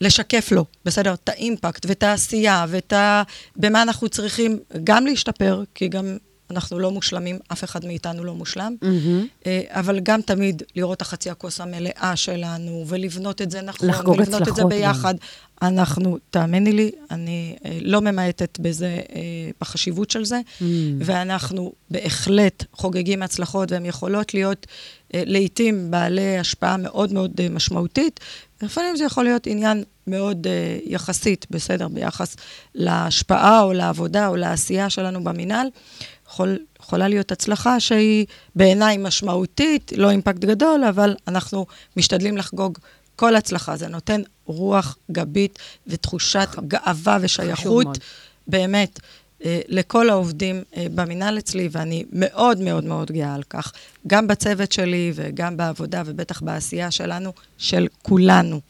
לשקף לו, בסדר? את האימפקט ואת העשייה ואת ה... במה אנחנו צריכים גם להשתפר, כי גם אנחנו לא מושלמים, אף אחד מאיתנו לא מושלם. אה, אבל גם תמיד לראות את החצי הכוס המלאה שלנו, ולבנות את זה נכון, לחגוג ולבנות את זה הצלחות גם. ביחד. אנחנו, תאמיני לי, אני אה, לא ממעטת בזה, אה, בחשיבות של זה, Mm. ואנחנו בהחלט חוגגים הצלחות, והן יכולות להיות לעתים בעלי השפעה מאוד מאוד משמעותית. לפעמים זה יכול להיות עניין מאוד אה, יחסית, בסדר, ביחס להשפעה או לעבודה או לעשייה שלנו במינהל. יכול, יכולה להיות הצלחה שהיא בעיניי משמעותית, לא אימפקט גדול, אבל אנחנו משתדלים לחגוג כל הצלחה. זה נותן רוח גבית ותחושת גאווה ושייכות. באמת, אה, לכל העובדים אה, במינהל אצלי, ואני מאוד מאוד מאוד גאה על כך, גם בצוות שלי וגם בעבודה ובטח בעשייה שלנו, של כולנו.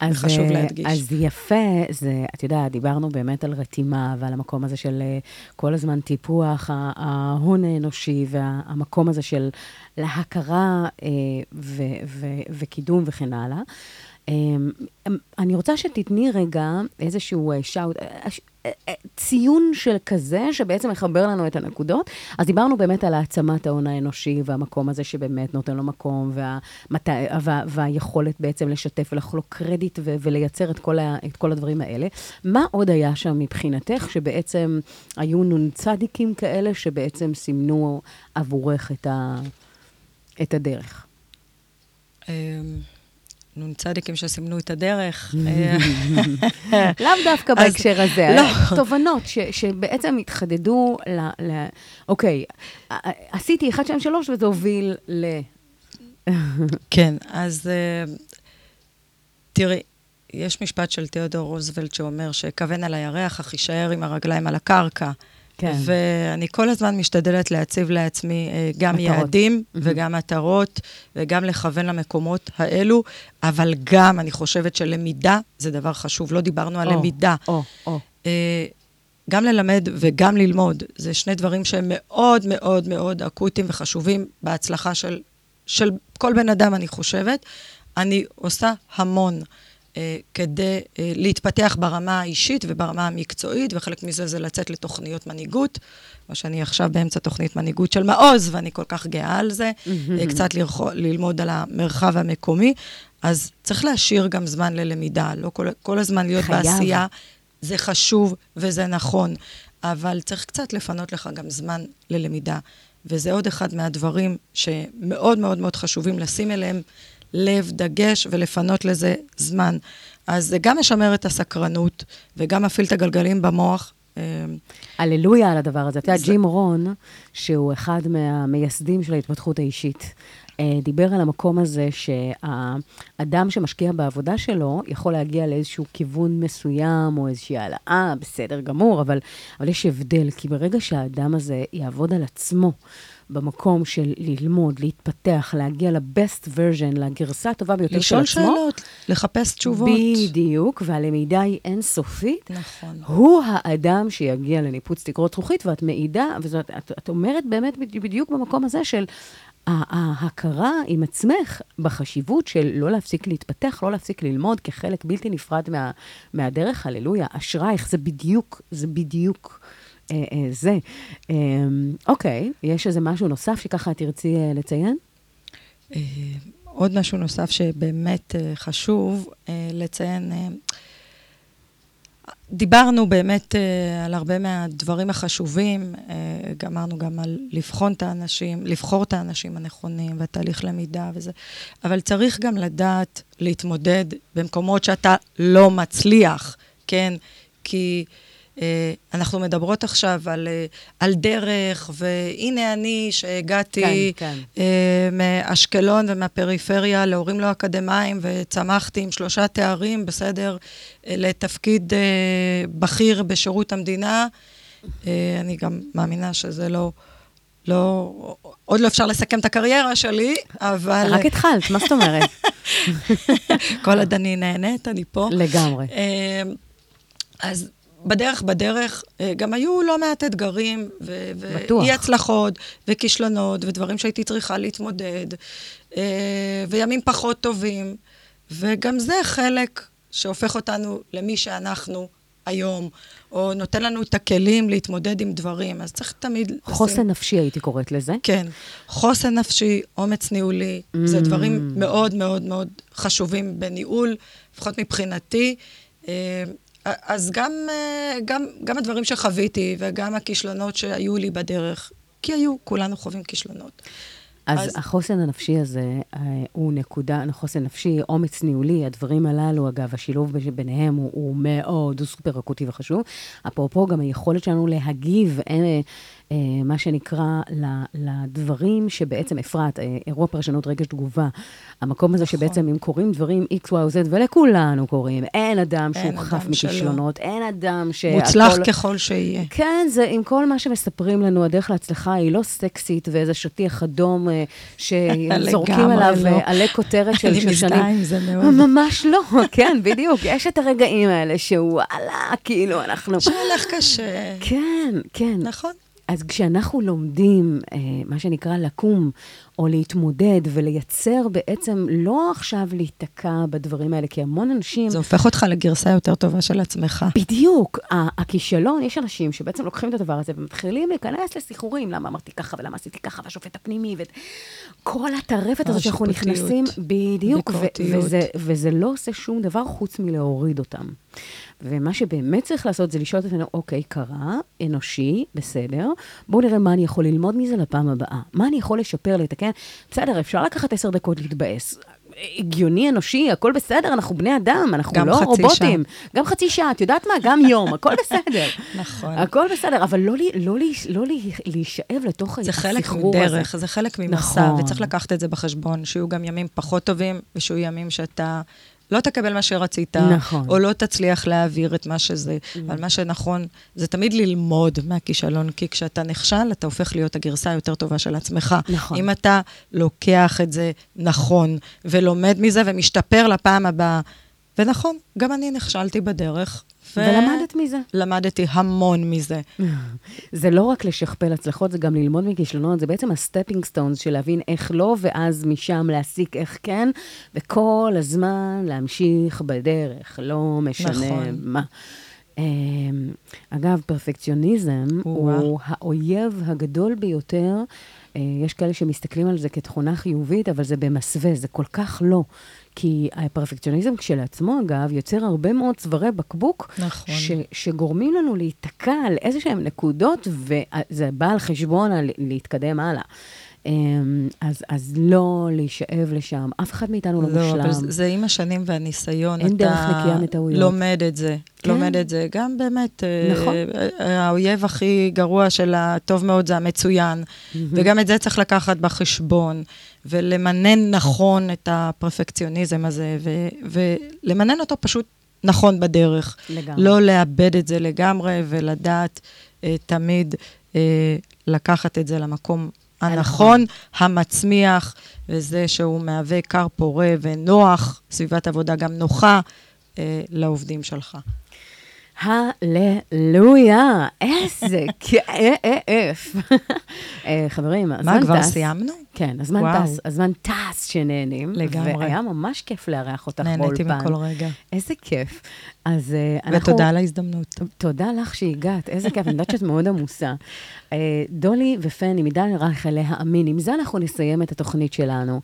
אז, חשוב אה, להדגיש. אז להפך, זה, את יודעת, דיברנו באמת על רתימה ועל המקום הזה של אה, כל הזמן טיפוח ההון האנושי והמקום הזה של להכרה אה, ו, ו, וקידום וכן הלאה. אה, אני רוצה שתתני רגע איזשהו שאוט, ציון של כזה, שבעצם מחבר לנו את הנקודות. אז דיברנו באמת על העצמת ההון האנושי והמקום הזה שבאמת נותן לו מקום, והמת... וה... והיכולת בעצם לשתף ולחלוק קרדיט ו... ולייצר את כל, ה... את כל הדברים האלה. מה עוד היה שם מבחינתך, שבעצם היו נ"צ כאלה שבעצם סימנו עבורך את, ה... את הדרך? נ"צים שסימנו את הדרך. לאו דווקא בהקשר הזה. לא. תובנות ש- שבעצם התחדדו ל... ל- אוקיי, עשיתי 1, 2, 3 וזה הוביל ל... כן, אז אה, תראי, יש משפט של תיאודור רוזוולט שאומר שכוון על הירח, אך יישאר עם הרגליים על הקרקע. כן. ואני כל הזמן משתדלת להציב לעצמי אה, גם מטרות. יעדים וגם מטרות, וגם לכוון למקומות האלו, אבל גם, אני חושבת שלמידה זה דבר חשוב. לא דיברנו על או, למידה. או, או. אה, גם ללמד וגם ללמוד, זה שני דברים שהם מאוד מאוד מאוד אקוטיים וחשובים בהצלחה של, של כל בן אדם, אני חושבת. אני עושה המון כדי אה, להתפתח ברמה האישית וברמה המקצועית, וחלק מזה זה לצאת לתוכניות מנהיגות, מה שאני עכשיו באמצע תוכנית מנהיגות של מעוז, ואני כל כך גאה על זה, אה, קצת לרחו, ללמוד על המרחב המקומי. אז צריך להשאיר גם זמן ללמידה, לא כל, כל הזמן להיות חייב. בעשייה. זה חשוב וזה נכון, אבל צריך קצת לפנות לך גם זמן ללמידה. וזה עוד אחד מהדברים שמאוד מאוד מאוד חשובים לשים אליהם לב, דגש ולפנות לזה זמן. אז זה גם משמר את הסקרנות וגם מפעיל את הגלגלים במוח. אה, הללויה על הדבר הזה. אתה יודע, זה- ג'ים רון, שהוא אחד מהמייסדים של ההתפתחות האישית, אה, דיבר על המקום הזה שהאדם שמשקיע בעבודה שלו יכול להגיע לאיזשהו כיוון מסוים, או איזושהי העלאה, בסדר גמור, אבל, אבל יש הבדל, כי ברגע שהאדם הזה יעבוד על עצמו, במקום של ללמוד, להתפתח, להגיע ל-best version, לגרסה הטובה ביותר של לשאול עצמו, שאלות, לחפש תשובות. בדיוק, והלמידה היא אינסופית. נכון. הוא האדם שיגיע לניפוץ תקרות זכוכית, ואת מעידה, וזאת, את, את אומרת באמת בדי- בדיוק במקום הזה של ההכרה עם עצמך בחשיבות של לא להפסיק להתפתח, לא להפסיק ללמוד כחלק בלתי נפרד מה, מהדרך, הללויה, אשרייך, זה בדיוק, זה בדיוק. אה, אה, זה. אה, אוקיי, יש איזה משהו נוסף שככה תרצי אה, לציין? אה, עוד משהו נוסף שבאמת חשוב לציין, דיברנו באמת על הרבה מהדברים החשובים, גמרנו גם על לבחון את האנשים, לבחור את האנשים הנכונים והתהליך למידה וזה, אבל צריך גם לדעת להתמודד במקומות שאתה לא מצליח, כן? כי... אה, אנחנו מדברות עכשיו על, אה, על דרך, והנה אני שהגעתי כן, כן. אה, מאשקלון ומהפריפריה להורים לא אקדמאים, וצמחתי עם שלושה תארים, בסדר, לתפקיד בכיר בשירות המדינה. אני גם מאמינה שזה לא... לא, עוד לא אפשר לסכם את הקריירה שלי, אבל... רק התחלת, מה זאת אומרת? *laughs* כל עוד אני נהנית, אני פה. לגמרי. אז בדרך בדרך אה, גם היו לא מעט אתגרים. ואי הצלחות, וכישלונות, ודברים שהייתי צריכה להתמודד, אה, וימים פחות טובים, וגם זה חלק שהופך אותנו למי שאנחנו היום, או נותן לנו את הכלים להתמודד עם דברים, אז צריך תמיד... לשים- חוסן נפשי הייתי קוראת לזה. כן. חוסן נפשי, אומץ ניהולי, זה Mm. דברים מאוד מאוד מאוד חשובים בניהול, לפחות מבחינתי. אז גם, אה, גם, גם הדברים שחוויתי וגם הכישלונות שהיו לי בדרך, כי היו, כולנו חווים כישלונות. אז, אז- החוסן הנפשי הזה אה, הוא נקודה, חוסן נפשי, אומץ ניהולי, הדברים הללו, אגב, השילוב ביניהם הוא, הוא מאוד, הוא סופר אקוטי וחשוב. אפרופו, גם היכולת שלנו להגיב, אה, אה, מה שנקרא, ל- לדברים שבעצם, אפרת, אה, אירוע פרשנות רגש תגובה, המקום הזה נכון. שבעצם אם קורים דברים X, Y Z, ולכולנו קורים, אין אדם שהוא חף. מכישלונות, אין אדם ש... מוצלח ככל שיהיה. כן, זה עם כל מה שמספרים לנו, הדרך להצלחה היא לא סקסית ואיזה שטיח אדום אה, שזורקים *laughs* עליו לא. אה, עלי כותרת של אני שושנים. מזדהה עם זה מאוד. ממש לא, *laughs* כן, בדיוק. יש את הרגעים האלה שוואלה, כאילו, אנחנו... שהולך קשה. כן, כן. נכון. אז כשאנחנו לומדים, אה, מה שנקרא לקום, או להתמודד ולייצר בעצם, לא עכשיו להיתקע בדברים האלה, כי המון אנשים... זה הופך אותך לגרסה יותר טובה של עצמך. בדיוק. הכישלון, יש אנשים שבעצם לוקחים את הדבר הזה ומתחילים להיכנס לסחרורים, למה אמרתי ככה ולמה עשיתי ככה, והשופט הפנימי, וכל הטרפת הזאת שאנחנו נכנסים, בדיוק. וזה, וזה לא עושה שום דבר חוץ מלהוריד אותם. ומה שבאמת צריך לעשות זה לשאול את עצמנו, אוקיי, קרה, אנושי, בסדר, בואו נראה מה אני יכול ללמוד מזה לפעם הבאה. מה אני יכול לשפר, לתקן? בסדר, אפשר לקחת עשר דקות להתבאס. הגיוני, אנושי, הכל בסדר, אנחנו בני אדם, אנחנו גם לא חצי רובוטים. גם חצי שעה, את יודעת מה? גם יום, הכל בסדר. *laughs* נכון. הכל בסדר, אבל לא, לא, לא לי- להישאב לתוך זה חלק הסחרור הזה. מדרך, זה חלק ממסע, נכון. וצריך לקחת את זה בחשבון, שיהיו גם ימים פחות טובים, ושיהיו ימים שאתה לא תקבל מה שרצית, נכון. או לא תצליח להעביר את מה שזה. אבל מה שנכון, זה תמיד ללמוד מהכישלון, כי כשאתה נכשל, אתה הופך להיות הגרסה היותר טובה של עצמך. נכון. אם אתה לוקח את זה נכון, ולומד מזה ומשתפר לפעם הבאה, ונכון, גם אני נכשלתי בדרך. ו- ולמדת מזה. למדתי המון מזה. *laughs* זה לא רק לשכפל הצלחות, זה גם ללמוד מכישלונות, זה בעצם ה stepping stones של להבין איך לא, ואז משם להסיק איך כן, וכל הזמן להמשיך בדרך, לא משנה נכון. מה. אמ, אגב, פרפקציוניזם או-אה. הוא האויב הגדול ביותר. אה, יש כאלה שמסתכלים על זה כתכונה חיובית, אבל זה במסווה, זה כל כך לא. כי הפרפקציוניזם כשלעצמו, אגב, יוצר הרבה מאוד צווארי בקבוק, נכון. ש, שגורמים לנו להיתקע על איזה שהן נקודות, וזה בא על חשבון על להתקדם הלאה. אמ, אז, אז לא להישאב לשם, אף אחד מאיתנו לא, לא, מושלם. אבל זה- זה עם השנים והניסיון. אין אתה דרך נקייה מטעויות. לומד את זה. כן. לומד את זה. גם באמת, אה, נכון. אה, האויב הכי גרוע של הטוב מאוד זה המצוין. וגם את זה צריך לקחת בחשבון, ולמנן נכון את הפרפקציוניזם הזה, ו- ולמנן אותו פשוט נכון בדרך. לגמרי. לא לאבד את זה לגמרי, ולדעת אה, תמיד אה, לקחת את זה למקום הנכון, המצמיח, וזה שהוא מהווה כר פורה ונוח, סביבת עבודה גם נוחה אה, לעובדים שלך. הללויה, איזה כיף. אה, *laughs* חברים, הזמן מה, טס. כבר סיימנו? כן, הזמן וואו. טס, הזמן טס שנהנים. לגמרי. והיה ממש כיף לארח אותך נהניתי באולפן. מכל רגע. איזה כיף. אז אה, אנחנו... ותודה על ההזדמנות. תודה לך שהגעת, איזה כיף, אני יודעת שאת מאוד עמוסה. אה, דולי ופני, מדן רייכל להאמין, עם זה אנחנו נסיים את התוכנית שלנו.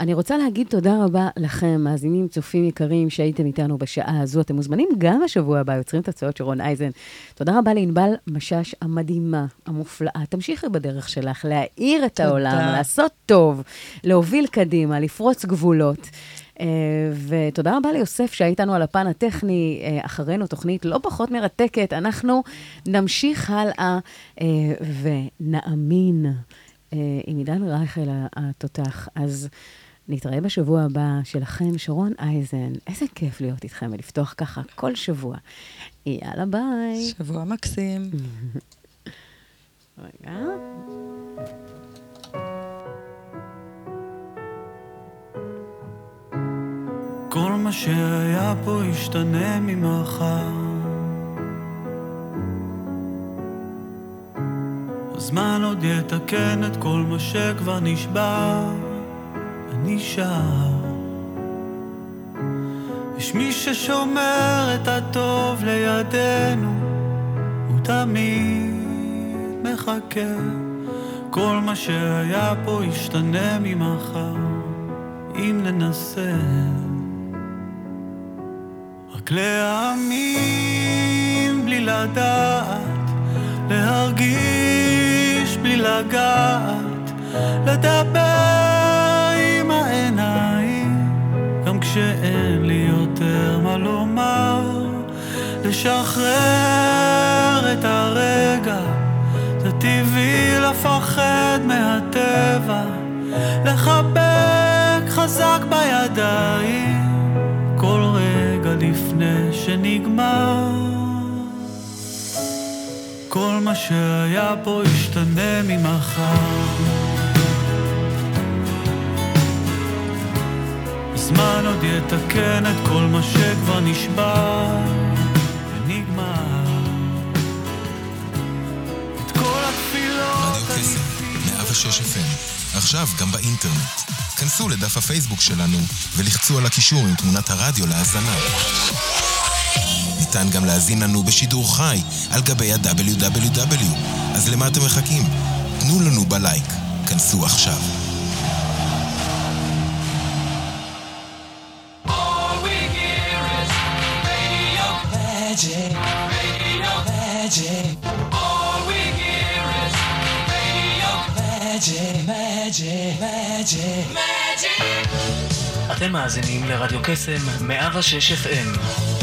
אני רוצה להגיד תודה רבה לכם, מאזינים, צופים יקרים, שהייתם איתנו בשעה הזו. אתם מוזמנים גם בשבוע הבא, יוצרים תוצאות של רון אייזן. תודה רבה לענבל משש המדהימה, המופלאה. תמשיכי בדרך שלך, להאיר את. העולם, לעשות טוב, להוביל קדימה, לפרוץ גבולות. Uh, ותודה רבה ליוסף שהיה איתנו על הפן הטכני, uh, אחרינו תוכנית לא פחות מרתקת. אנחנו נמשיך הלאה uh, ונאמין עם עידן רייכל התותח. אז נתראה בשבוע הבא שלכם, שרון אייזן. איזה כיף להיות איתכם ולפתוח ככה כל שבוע. יאללה, ביי. שבוע מקסים. *laughs* רגע. כל מה שהיה פה ישתנה ממחר. הזמן עוד יתקן את כל מה שכבר נשבר ונשאר. יש מי ששומר את הטוב לידינו, הוא תמיד מחכה. כל מה שהיה פה ישתנה ממחר, אם ננסה. רק להאמין בלי לדעת, להרגיש בלי לגעת, לדבר עם העיניים, גם כשאין לי יותר מה לומר, לשחרר את הרגע, זה טבעי לפחד מהטבע, לחבק חזק בידיים. שנגמר. כל מה שהיה פה ישתנה ממחר. הזמן עוד יתקן את כל מה שכבר נשבר ונגמר. את כל התפילות... רדיו קסם, 106 FM, עכשיו גם באינטרנט. כנסו לדף הפייסבוק שלנו ולחצו על הקישור עם תמונת הרדיו להאזנה. ניתן גם להזין לנו בשידור חי על גבי ה-WW. אז למה אתם מחכים? תנו לנו בלייק. כנסו עכשיו. All we hear is radio. Magic. Radio. Magic. All we hear is radio. Magic. Magic. Magic. Magic. אתם מאזינים לרדיו קסם 106 FM.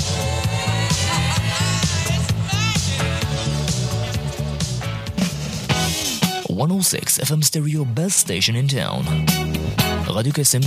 106 FM stereo best station in town. Radio Kasim.